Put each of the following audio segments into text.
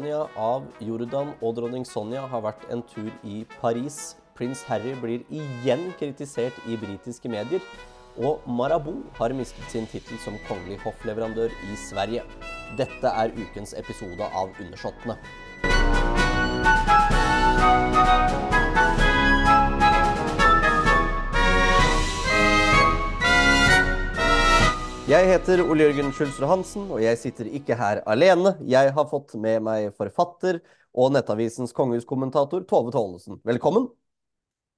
Rania av Jordan og dronning Sonja har vært en tur i Paris. Prins Harry blir igjen kritisert i britiske medier. Og Marabou har mistet sin tittel som kongelig hoffleverandør i Sverige. Dette er ukens episode av Undersåttene. Jeg heter Ole Jørgen Schulzer Hansen, og jeg sitter ikke her alene. Jeg har fått med meg forfatter og Nettavisens kongehuskommentator Tove Tollesen. Velkommen.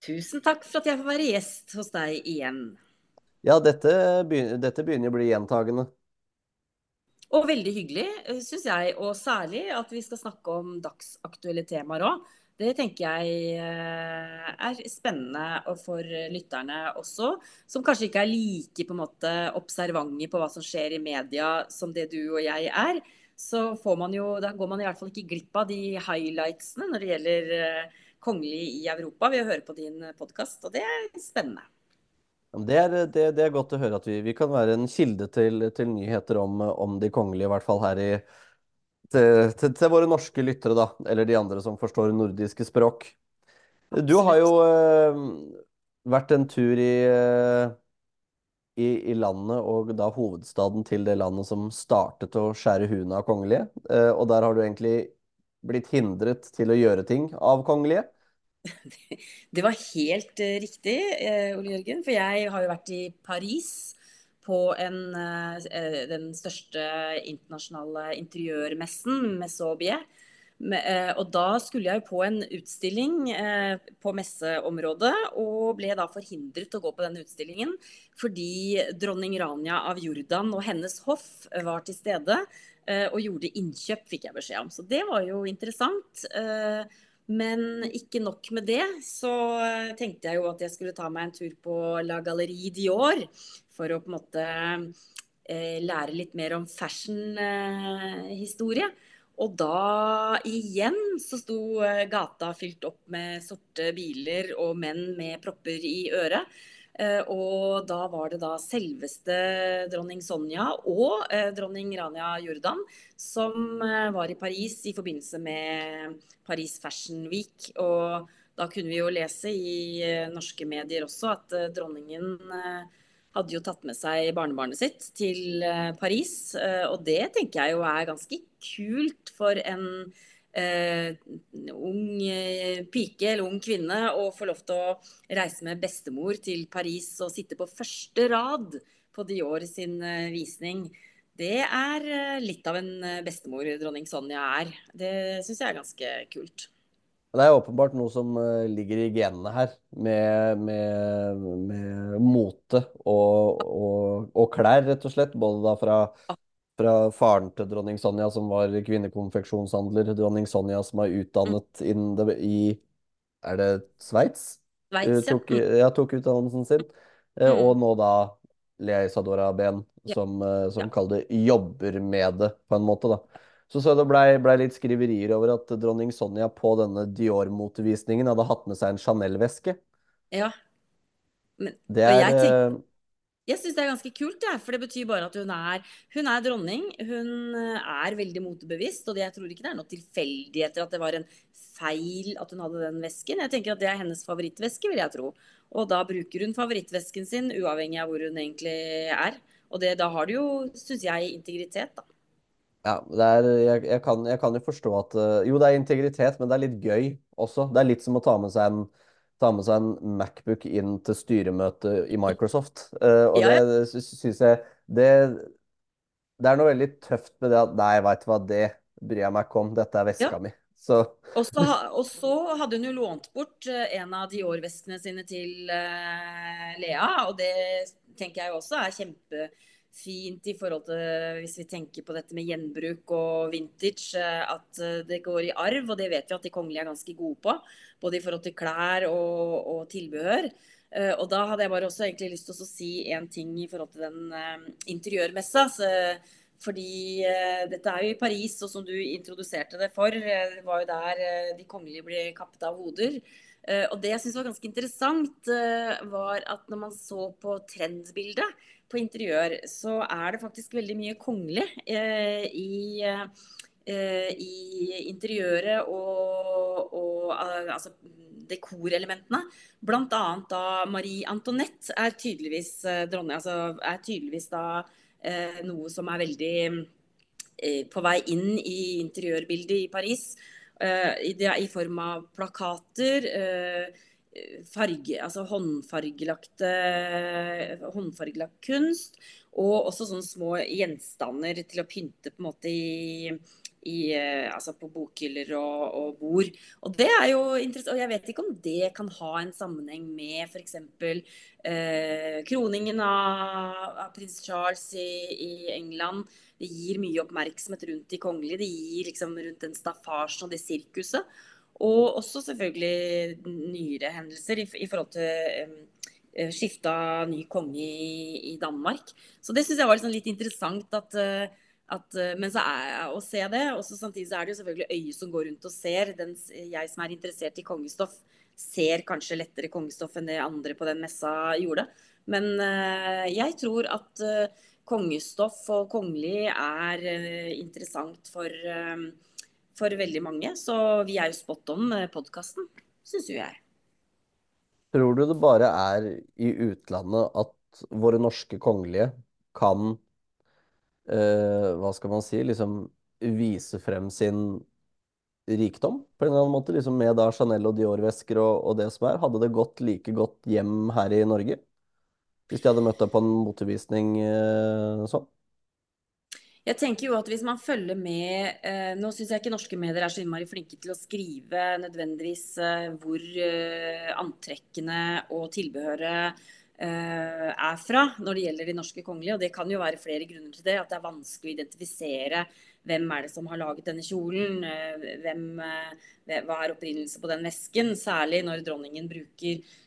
Tusen takk for at jeg får være gjest hos deg igjen. Ja, dette begynner, dette begynner å bli gjentagende. Og veldig hyggelig, syns jeg. Og særlig at vi skal snakke om dagsaktuelle temaer òg. Det tenker jeg eh, er spennende for lytterne også, som kanskje ikke er like på en måte observante på hva som skjer i media som det du og jeg er. Så jo, da går man i hvert fall ikke glipp av de highlightsene når det gjelder eh, kongelig i Europa ved å høre på din podkast, og det er spennende. Det er, det, det er, godt å høre at vi, vi kan være en kilde til, til nyheter om, om, de kongelige, i hvert fall her i, til, til, til, våre norske lyttere, da. Eller de andre som forstår nordiske språk. Du har jo eh, vært en tur i, uh, i, i, landet, og da hovedstaden til det landet som startet å skjære huna av kongelige. Eh, og der har du egentlig blitt hindret til å gjøre ting av kongelige. Det var helt riktig, Ole Jørgen. For jeg har jo vært i Paris på en, eh, den største internasjonale interiørmessen, Messobie. Eh, og da skulle jeg på en utstilling eh, på messeområdet, og ble da forhindret å gå på den utstillingen fordi dronning Rania av Jordan og hennes hoff var til stede og gjorde innkjøp, fikk jeg beskjed om. Så det var jo interessant. Men ikke nok med det, så tenkte jeg jo at jeg skulle ta meg en tur på La Galerie Dior for å på en måte eh, lære litt mer om fashion-historie. Og da igjen så sto eh, gata fylt opp med sorte biler og menn med propper i øret. Eh, og da var det da selveste dronning Sonja og dronning Rania Jordan som var i Paris i forbindelse med Paris Fashion Week. Og da kunne vi jo lese i norske medier også at dronningen hadde jo tatt med seg barnebarnet sitt til eh, Paris. Eh, og det tenker jeg jo er ganske kult for en uh, ung pike eller ung kvinne å få lov til å reise med bestemor til Paris og sitte på første rad på Dior sin visning. Det er litt av en bestemor dronning Sonja er. Det syns jeg er ganske kult. Det er åpenbart noe som ligger i genene her, med, med, med mote og, og, og, klær, rett og slett. Både da fra, fra, faren til dronning Sonja, som var kvinnekonfeksjonshandler, dronning Sonja som er utdannet det, i Er det Sveits? Sveits, ja. Tok, ja, tok utdannelsen sin. Uh, mm. Og nå da Lea Isadora Ben, som, uh, som ja. kaller det jobber med det, på en måte. da. Så så det blei ble litt skriverier over at dronning Sonja på denne Dior-motevisningen hadde hatt med seg en Chanel-veske. Ja. Men, det er Jeg, tenker, eh, jeg syns det er ganske kult, ja, for det betyr bare at hun er, hun er dronning. Hun eh, er veldig motebevisst, og jeg tror ikke det er noe tilfeldigheter at det var en feil at hun hadde den vesken. Jeg tenker at det er hennes favorittveske, vil jeg tro. Og da bruker hun favorittvesken sin uavhengig av hvor hun egentlig er. Og det, da har du jo, syns jeg, integritet, da. Ja, er, jeg, jeg, kan, jeg, kan, jo forstå at uh, Jo, det er integritet, men det er litt gøy også. Det er litt som å ta med seg en, med seg en Macbook inn til styremøtet i Microsoft. Uh, og ja, det syns jeg det, det, er noe veldig tøft med det at Nei, veit du hva, det bryr jeg meg ikke om. Dette er veska ja. mi. Så. Og, så, og, så, hadde hun jo lånt bort eh, en av Dior-veskene sine til uh, Lea, og det tenker jeg også er kjempe fint i forhold til hvis vi tenker på dette med gjenbruk og vintage, eh, at eh, det går i arv. Og det vet vi at de kongelige er ganske gode på. Både i forhold til klær og, og tilbehør. Eh, og da hadde jeg bare også egentlig lyst til å si én ting i forhold til den interiørmessa. fordi dette er jo i Paris, og som du introduserte det for, det var jo der de kongelige ble kappet av hoder. Og det jeg syns var ganske interessant, var at når man så på trendbildet på interiør, så er det faktisk veldig mye kongelig eh, i, i interiøret og, og altså dekorelementene. Blant annet da Marie Antoinette er tydeligvis dronning, altså er tydeligvis da noe som er veldig på vei inn i interiørbildet i Paris. I, i form av plakater farge, altså håndfargelagte håndfargelagt kunst. Og også sånne små gjenstander til å pynte på en måte i, i altså på bokhyller og, og, bord. Og det er jo interessant. Og jeg vet ikke om det kan ha en sammenheng med f.eks. Eh, kroningen av, av, prins Charles i, i, England. Det gir mye oppmerksomhet rundt de kongelige. Det gir liksom rundt den staffasjen og det sirkuset. Og også selvfølgelig nyere hendelser i, i forhold til um, skifta ny konge i, i, Danmark. Så det syns jeg var liksom litt interessant at, eh, at eh, men så er, å se det. Og samtidig så er det jo selvfølgelig øyet som går rundt og ser. Den, jeg som er interessert i kongestoff, ser kanskje lettere kongestoff enn det andre på den messa gjorde. Men uh, jeg tror at uh, kongestoff og kongelig er uh, interessant for for veldig mange. Så vi er jo spot on med podkasten, syns jo jeg. Tror du det bare er i utlandet at våre norske kongelige kan eh, Hva skal man si? Liksom vise frem sin rikdom på en eller annen måte? Liksom med da Chanel og Dior-vesker og, og, det som er. Hadde det gått like godt hjem her i Norge? Hvis de hadde møtt deg på en motevisning eh, sånn? Jeg tenker jo at hvis man følger med eh, Nå syns jeg ikke norske medier er så innmari flinke til å skrive nødvendigvis eh, hvor eh, antrekkene og tilbehøret eh, er fra når det gjelder de norske kongelige. Og det kan jo være flere grunner til det. At det er vanskelig å identifisere hvem er det som har laget denne kjolen. Eh, hvem, eh, hva er opprinnelse på den vesken? Særlig når dronningen bruker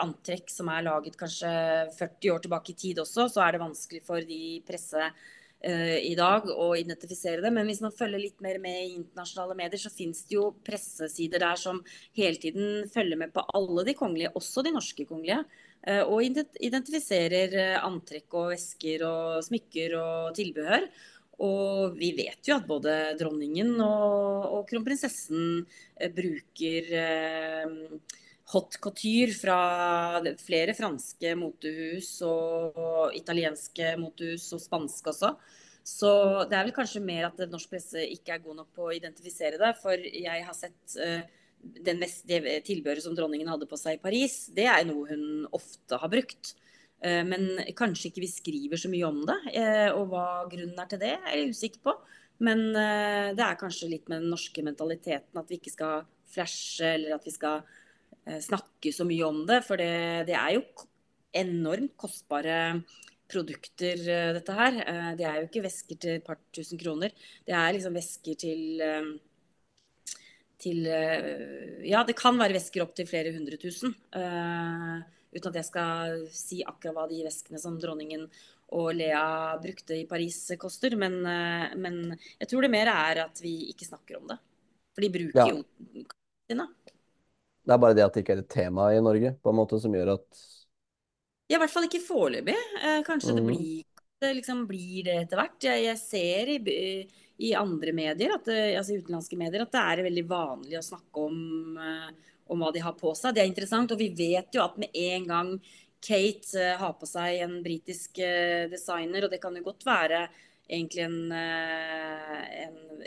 antrekk som er laget kanskje 40 år tilbake i tid også, så er det vanskelig for de presse Eh, i dag å identifisere det. Men hvis man følger litt mer med i internasjonale medier, så finnes det jo pressesider der som hele tiden følger med på alle de kongelige, også de norske kongelige. Eh, og identifiserer eh, antrekk og vesker og smykker og tilbehør. Og vi vet jo at både dronningen og, og kronprinsessen bruker eh, hot couture fra flere franske motehus og italienske motehus og spanske også. Så det er vel kanskje mer at norsk presse ikke er god nok på å identifisere det. For jeg har sett den mest, det tilbehøret som dronningen hadde på seg i Paris, det er noe hun ofte har brukt. Uh, men kanskje ikke vi skriver så mye om det. Uh, og hva grunnen er til det, er jeg usikker på. Men det er kanskje litt med den norske mentaliteten at vi ikke skal flashe, eller at vi skal Eh, snakke så mye om det. For det, det er jo enormt kostbare produkter, eh, dette her. Eh, det er jo ikke vesker til et par tusen kroner. Det er liksom vesker til til Ja, det kan være vesker opp til flere hundre tusen. Uh, uten at jeg skal si akkurat hva de veskene som dronningen og Lea brukte i Paris koster. Men, uh, men jeg tror det mer er at vi ikke snakker om det. For de bruker ja. jo sine. Det er bare det at det ikke er et tema i Norge, på en måte, som gjør at Ja, i hvert fall ikke foreløpig. Uh, kanskje mm. det, blir, det liksom blir det etter hvert. Jeg, jeg ser i, i, andre medier, at, altså utenlandske medier, at det er veldig vanlig å snakke om, uh, om hva de har på seg. Det er interessant. Og vi vet jo at med en gang Kate uh, har på seg en britisk designer, og det kan jo godt være egentlig en, eh, en,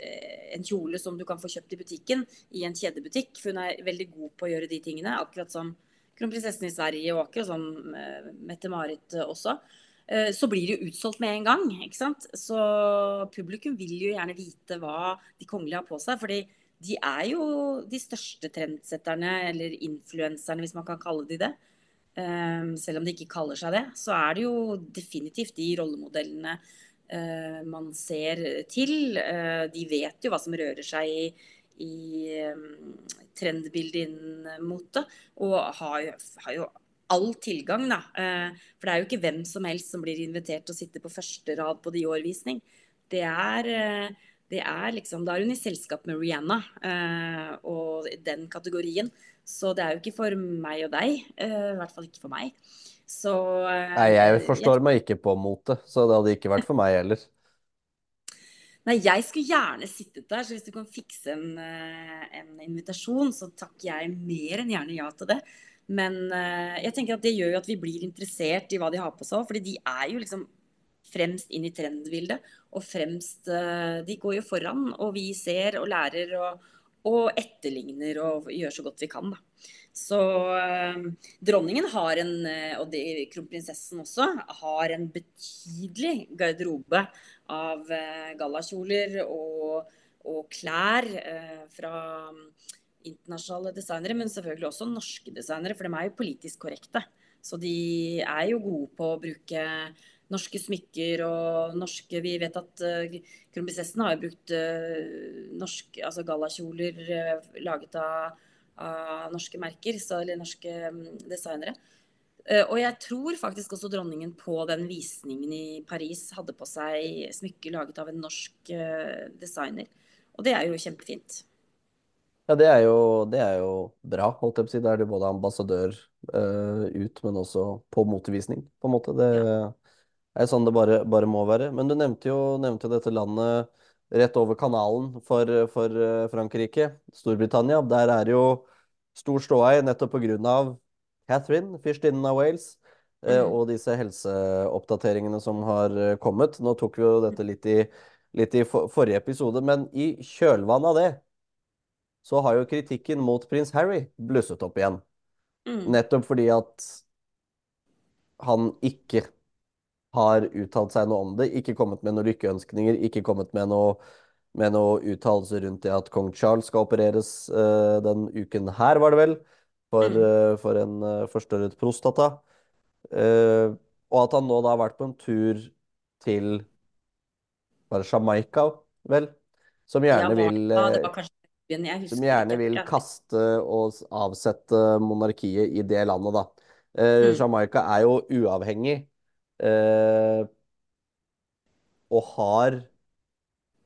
en, kjole som du kan få kjøpt i butikken, i en kjedebutikk. For hun er veldig god på å gjøre de tingene, akkurat som kronprinsessen i Sverige og akkurat som eh, Mette-Marit også. Eh, så blir det jo utsolgt med en gang. ikke sant? Så publikum vil jo gjerne vite hva de kongelige har på seg. fordi de er jo de største trendsetterne, eller influenserne, hvis man kan kalle de det. selv om de ikke kaller seg det, så er det jo definitivt de rollemodellene uh, man ser til. Uh, de vet jo hva som rører seg i, i um, trendbildet innen mote, og har, har, jo all tilgang, da. Uh, for det er jo ikke hvem som helst som blir invitert til å sitte på første rad på de årvisning. Det er, det er liksom, Da er hun i selskap med Rihanna og den kategorien. Så det er jo ikke for meg og deg. I hvert fall ikke for meg. Så Nei, jeg forstår jeg... meg ikke på mote, så det hadde ikke vært for meg heller. Nei, jeg skulle gjerne sittet der, så hvis du kan fikse en, eh, en invitasjon, så takker jeg mer enn gjerne ja til det. Men eh, jeg tenker at det gjør jo at vi blir interessert i hva de har på seg, fordi de er jo liksom fremst inn i trendbildet. Og fremst eh, De går jo foran, og vi ser og lærer og, og etterligner og gjør så godt vi kan, da. Så øh, dronningen har en, og kronprinsessen også, har en betydelig garderobe av eh, gallakjoler og, og klær eh, fra internasjonale designere, men selvfølgelig også norske designere, for de er jo politisk korrekte. Så de er jo gode på å bruke norske smykker og norske Vi vet at uh, kronprinsessen har brukt uh, norske altså gallakjoler uh, laget av, av, norske merker, så, eller norske um, designere. Uh, og jeg tror faktisk også dronningen på den visningen i Paris hadde på seg smykker laget av en norsk eh, designer. Og det er jo kjempefint. Ja, det er jo, det er jo bra, holdt jeg på å si. Da er du både ambassadør uh, ut, men også på motevisning, på en måte. Det ja. er sånn det bare, bare, må være. Men du nevnte jo, nevnte dette landet rett over kanalen for, for Frankrike, Storbritannia. Der er jo stor ståhei nettopp på grunn av Catherine, fyrstinnen av Wales, eh, mm. og disse helseoppdateringene som har eh, kommet. Nå tok vi jo dette litt i, litt i forrige episode, men i kjølvannet av det så har jo kritikken mot prins Harry blusset opp igjen. Mm. Nettopp fordi at han ikke har uttalt seg noe om det, ikke kommet med noen lykkeønskninger, ikke kommet med noe med noe uttalelse rundt det at kong Charles skal opereres uh, den uken her, var det vel for, mm. uh, for en uh, forstørret prostata. Og at han nå da har vært på en tur til Bare Jamaica, vel? Som gjerne ja, vil Som gjerne vil kaste og avsette monarkiet i det landet, da. Mm. Jamaica er jo uavhengig og har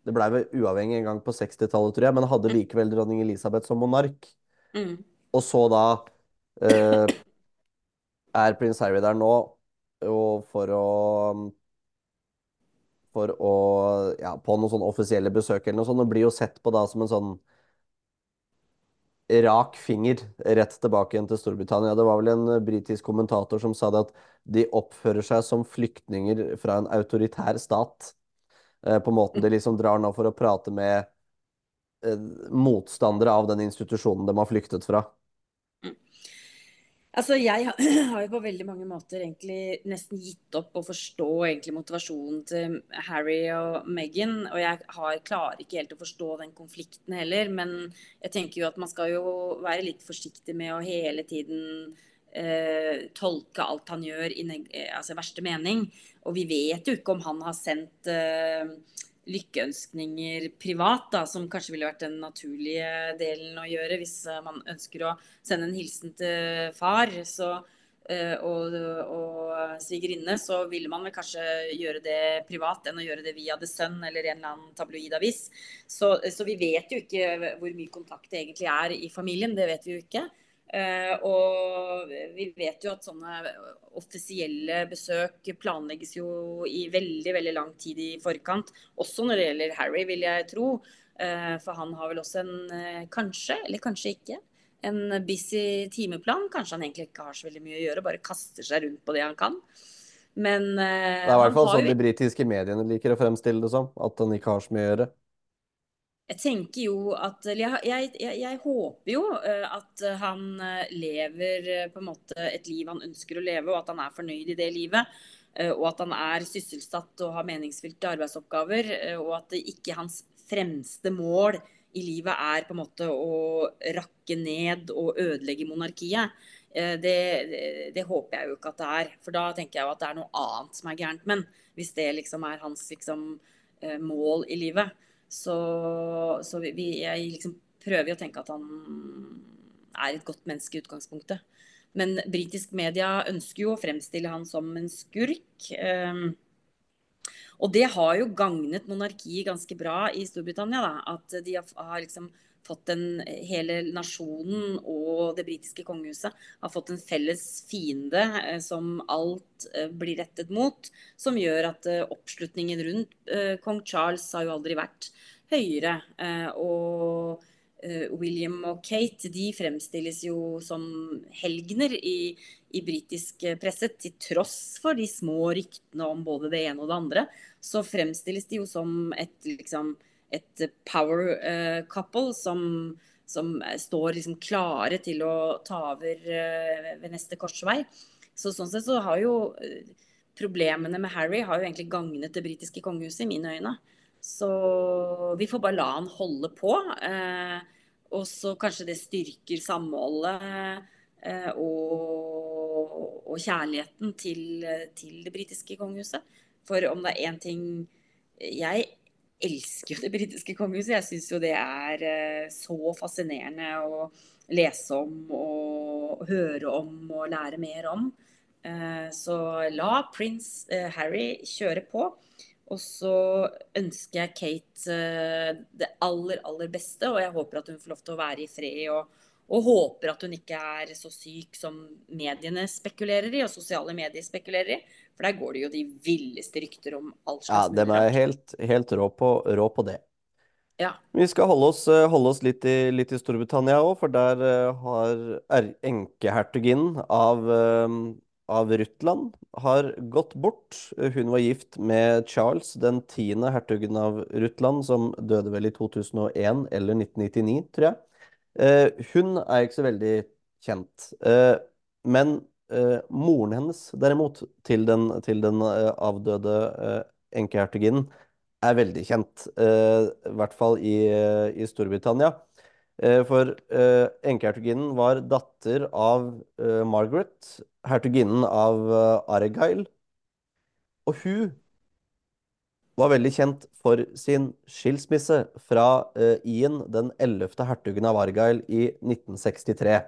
Det blei vel uavhengig en gang på 60-tallet, tror jeg, men hadde mm. likevel dronning Elisabeth som monark. Mm. Og så da eh, er prins Harry der nå og for å For å Ja, på noen sånne offisielle besøk eller noe sånt. Og blir jo sett på da som en sånn rak finger rett tilbake igjen til Storbritannia. Det var vel en britisk kommentator som sa det at de oppfører seg som flyktninger fra en autoritær stat. Eh, på måten de liksom drar nå for å prate med eh, motstandere av den institusjonen de har flyktet fra. Altså, jeg har jo på veldig mange måter egentlig nesten gitt opp å forstå egentlig motivasjonen til Harry og Meghan. Og jeg har, klarer ikke helt å forstå den konflikten heller. Men jeg tenker jo at man skal jo være litt forsiktig med å hele tiden eh, tolke alt han gjør i altså, verste mening. Og vi vet jo ikke om han har sendt eh, lykkeønskninger privat, da, som kanskje ville vært den naturlige delen å gjøre hvis eh, man ønsker å sende en hilsen til far så, eh, og, og svigerinne, så ville man vel kanskje gjøre det privat enn å gjøre det via The Sun eller en eller annen tabloidavis. Så, så vi vet jo ikke hvor mye kontakt det egentlig er i familien. Det vet vi jo ikke. Uh, og vi vet jo at sånne offisielle besøk planlegges jo i veldig veldig lang tid i forkant. Også når det gjelder Harry, vil jeg tro. Uh, for han har vel også en uh, kanskje, eller kanskje ikke, en busy timeplan. Kanskje han egentlig ikke har så veldig mye å gjøre, bare kaster seg rundt på det han kan. Men Det er i hvert fall sånn de britiske mediene liker å fremstille det som. At han ikke har så mye å gjøre. Jeg tenker jo at jeg, jeg, jeg, håper jo eh, at han eh, lever eh, på en måte et liv han ønsker å leve, og at han er fornøyd i det livet. Og at han er sysselsatt og har meningsfylte arbeidsoppgaver. Og at ikke hans fremste mål i livet er på en måte å rakke ned og ødelegge monarkiet. Det, det, det, håper jeg jo ikke at det er. For da tenker jeg jo at det er noe annet som er gærent. Men hvis det liksom er hans liksom, mål i livet. Så, så vi, jeg liksom prøver å tenke at han er et godt menneske i utgangspunktet. Men britisk media ønsker jo å fremstille han som en skurk. Um, og det har jo gagnet monarkiet ganske bra i Storbritannia. Da, at de har liksom fått en Hele nasjonen og det britiske kongehuset har fått en felles fiende eh, som alt eh, blir rettet mot. Som gjør at eh, oppslutningen rundt eh, kong Charles har jo aldri vært høyere. Eh, og eh, William og Kate de fremstilles jo som helgener i, i britisk presse, til tross for de små ryktene om både det ene og det andre. Så fremstilles de jo som et liksom et power uh, couple som, som står liksom klare til å ta over ved neste korsvei. Så sånn sett så har jo problemene med Harry har jo egentlig gagnet det britiske kongehuset i mine øyne. Så vi får bare la han holde på. og så kanskje det styrker samholdet og, og, kjærligheten til, til det britiske kongehuset. For om det er én ting Jeg elsker jo det britiske kongehuset. Jeg syns jo det er eh, så fascinerende å lese om og høre om og lære mer om. Eh, så la prins eh, Harry kjøre på. Og så ønsker jeg Kate det aller, aller beste, og jeg håper at hun får lov til å være i fred. Og, og håper at hun ikke er så syk som mediene spekulerer i, og sosiale medier spekulerer i. For der går det jo de villeste rykter om all slags Ja, de er helt, helt rå, på, rå, på, det. Ja. Vi skal holde oss, eh, holde oss litt, i, litt, i, Storbritannia òg, for der uh, har enkehertuginnen av, uh, av Rutland har gått bort. Hun var gift med Charles, den tiende hertugen av Rutland, som døde vel i 2001 eller 1999, tror jeg. Uh, hun er ikke så veldig kjent. men Uh, moren hennes, derimot, til den, til den uh, avdøde uh, enkehertuginnen, er veldig kjent. I hvert fall i, i Storbritannia. for enkehertuginnen var datter av Margaret, hertuginnen av Argyle. Og hun var veldig kjent for sin skilsmisse fra Ian, den ellevte hertugen av Argyle, i 1963.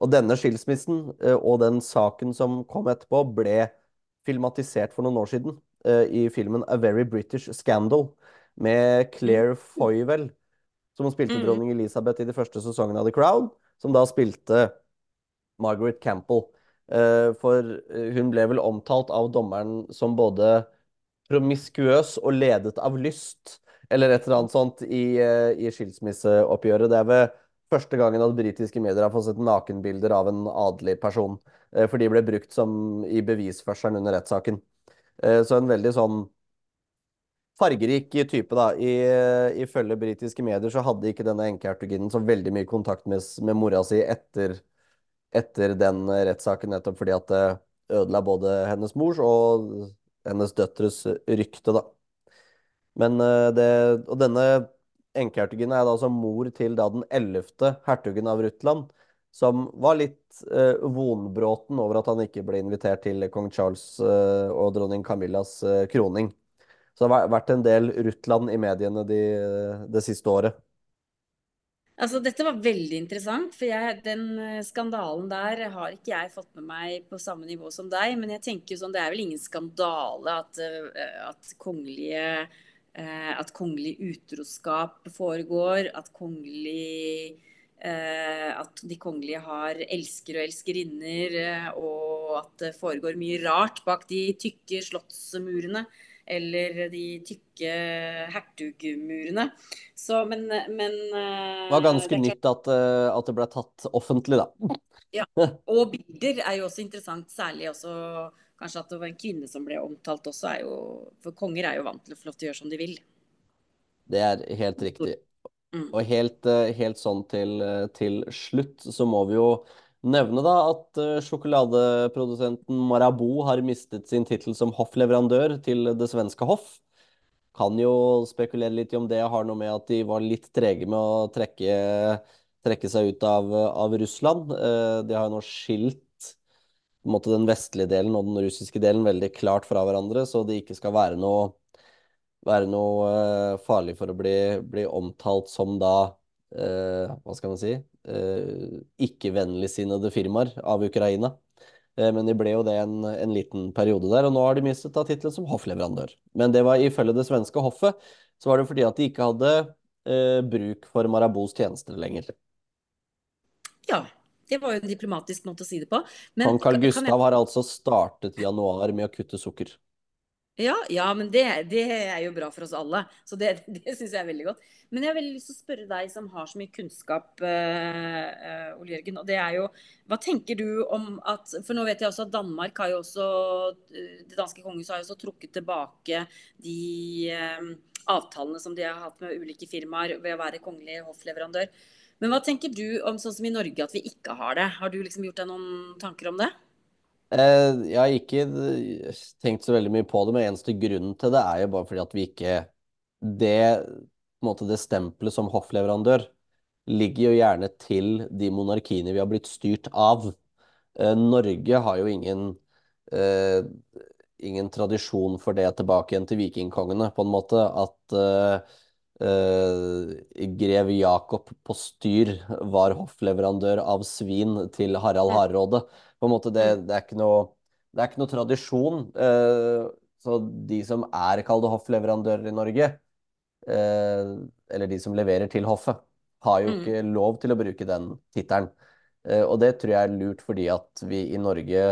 Og denne skilsmissen eh, og den saken som kom etterpå, ble filmatisert for noen år siden eh, i filmen A Very British Scandal med Claire. Foyvel, som spilte mm. dronning Elisabeth i de første sesongene av The Crown, som da spilte Margaret Campbell. Eh, for hun ble vel omtalt av dommeren som både promiskuøs og ledet av lyst, eller et eller annet sånt, i, i skilsmisseoppgjøret. Det er ved første gangen at britiske medier har fått sett nakenbilder av en adelig person. Eh, for de ble brukt som i bevisførselen under rettssaken. Eh, så en veldig sånn fargerik type, da. I, ifølge britiske medier så hadde ikke denne enkehertuginnen så veldig mye kontakt med, med mora si etter, etter den rettssaken, nettopp fordi at det ødela både hennes mors og hennes døtres rykte, da. Men eh, det Og denne enkehertugen er da altså mor til da den ellevte hertugen av Rutland, som var litt eh, vonbråten over at han ikke ble invitert til kong Charles eh, og dronning Camillas eh, kroning. Så det har vært en del Rutland i mediene de, det siste året. Altså, dette var veldig interessant, for jeg, den eh, skandalen der har ikke jeg fått med meg på samme nivå som deg. Men jeg tenker sånn, det er vel ingen skandale at, eh, at kongelige eh, at kongelig utroskap foregår, at kongelig At de kongelige har elskere og elskerinner, og at det foregår mye rart bak de tykke slottsmurene. Eller de tykke hertugmurene. Så, men, men eh, Det var ganske det nytt at, eh, at, det ble tatt offentlig, da. Ja, og bilder er jo også interessant, særlig også kanskje at det var en kvinne som ble omtalt også, jo For konger er jo vant til å få lov til å gjøre som de vil. Det er helt riktig. Mm. Og helt, eh, helt sånn til, til, slutt så må vi jo nevne da at eh, sjokoladeprodusenten Marabou har mistet sin tittel som hoffleverandør til det svenske hoff. Kan jo spekulere litt i om det har noe med at de var litt trege med å trekke, trekke seg ut av, av Russland. De har jo nå skilt måte den vestlige delen og den russiske delen veldig klart fra hverandre, så det ikke skal være noe, være noe uh, farlig for å bli, bli omtalt som da uh, Hva skal man si? Uh, Ikke-vennligsinnede firmaer av Ukraina. Men de ble jo det en, en, liten periode der, og nå har de mistet da tittelen som hoffleverandør. Men det var ifølge det svenske hoffet så var det fordi at de ikke hadde eh, bruk for Marabous tjenester lenger. Ja, det var jo en diplomatisk måte å si det på. Men Kong Carl kan jeg- Gustav har altså startet januar med å kutte sukker. Ja, ja men det, det er jo bra for oss alle. Så det, det syns jeg er veldig godt. Men jeg har veldig lyst til å spørre deg som har så mye kunnskap, uh, Ole Jørgen. Og det er jo Hva tenker du om at For nå vet jeg også at Danmark har jo også eh, Det danske kongehuset har jo også trukket tilbake de eh, avtalene som de har hatt med ulike firmaer ved å være kongelig hoffleverandør. Men hva tenker du om sånn som i Norge, at vi ikke har det? Har du liksom gjort deg noen tanker om det? Eh, jeg har ikke tenkt så veldig mye på det, men eneste grunnen til det er jo bare fordi at vi ikke Det, måte, det stempelet som hoffleverandør ligger jo gjerne til de monarkiene vi har blitt styrt av. Eh, Norge har jo ingen eh, ingen tradisjon for det tilbake igjen til vikingkongene, på en måte. At grev Jakob på styr var hoffleverandør av svin til Harald Hardråde. På en måte, det, det er ikke noe, det er ikke noe tradisjon. Eh, så de som er kalde hoffleverandører i Norge, eh, eller de som leverer til hoffet, har jo Mm. ikke lov til å bruke den tittelen. Eh, og det tror jeg er lurt fordi at vi i Norge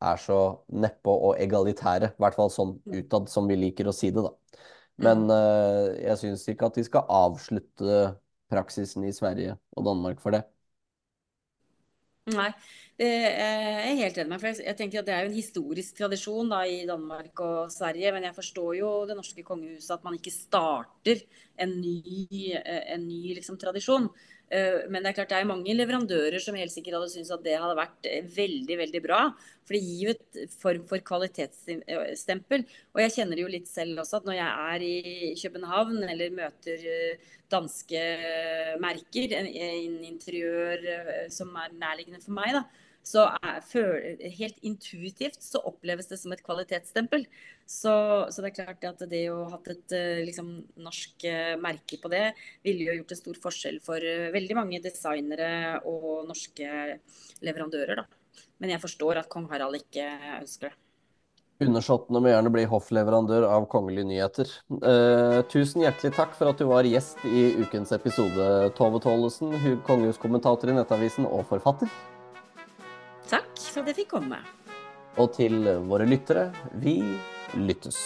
er så nedpå og egalitære, i hvert fall sånn utad som vi liker å si det, da. Men uh, jeg syns ikke at de skal avslutte praksisen i Sverige og Danmark for det. Nei, det er jeg helt enig med. For jeg, tenker at Det er jo en historisk tradisjon da, i Danmark og Sverige. Men jeg forstår jo det norske kongehuset at man ikke starter en ny, eh, en ny liksom, tradisjon. Eh, Men det er klart det er mange leverandører som helt sikkert hadde syntes at det hadde vært eh, veldig veldig bra. For det gir jo et form for kvalitetsstempel. Og jeg kjenner det jo litt selv også, at når jeg er i København eller møter eh, danske merker en interiør eh, som er nærliggende for meg, da, så er, føl- helt intuitivt så oppleves det som et kvalitetsstempel. Så, så det er klart at det å ha et eh, liksom, norsk eh, merke på det, ville jo gjort en stor forskjell for eh, veldig mange designere og norske leverandører. Da. Men jeg forstår at kong Harald ikke ønsker det. Undersåttene må gjerne bli hoffleverandør av kongelige nyheter. Eh, tusen hjertelig takk for at du var gjest i ukens episode, Tove Tollesen, hu- kongehuskommentator i Nettavisen og forfatter. Takk for at jeg fikk komme. Og til våre lyttere, vi lyttes.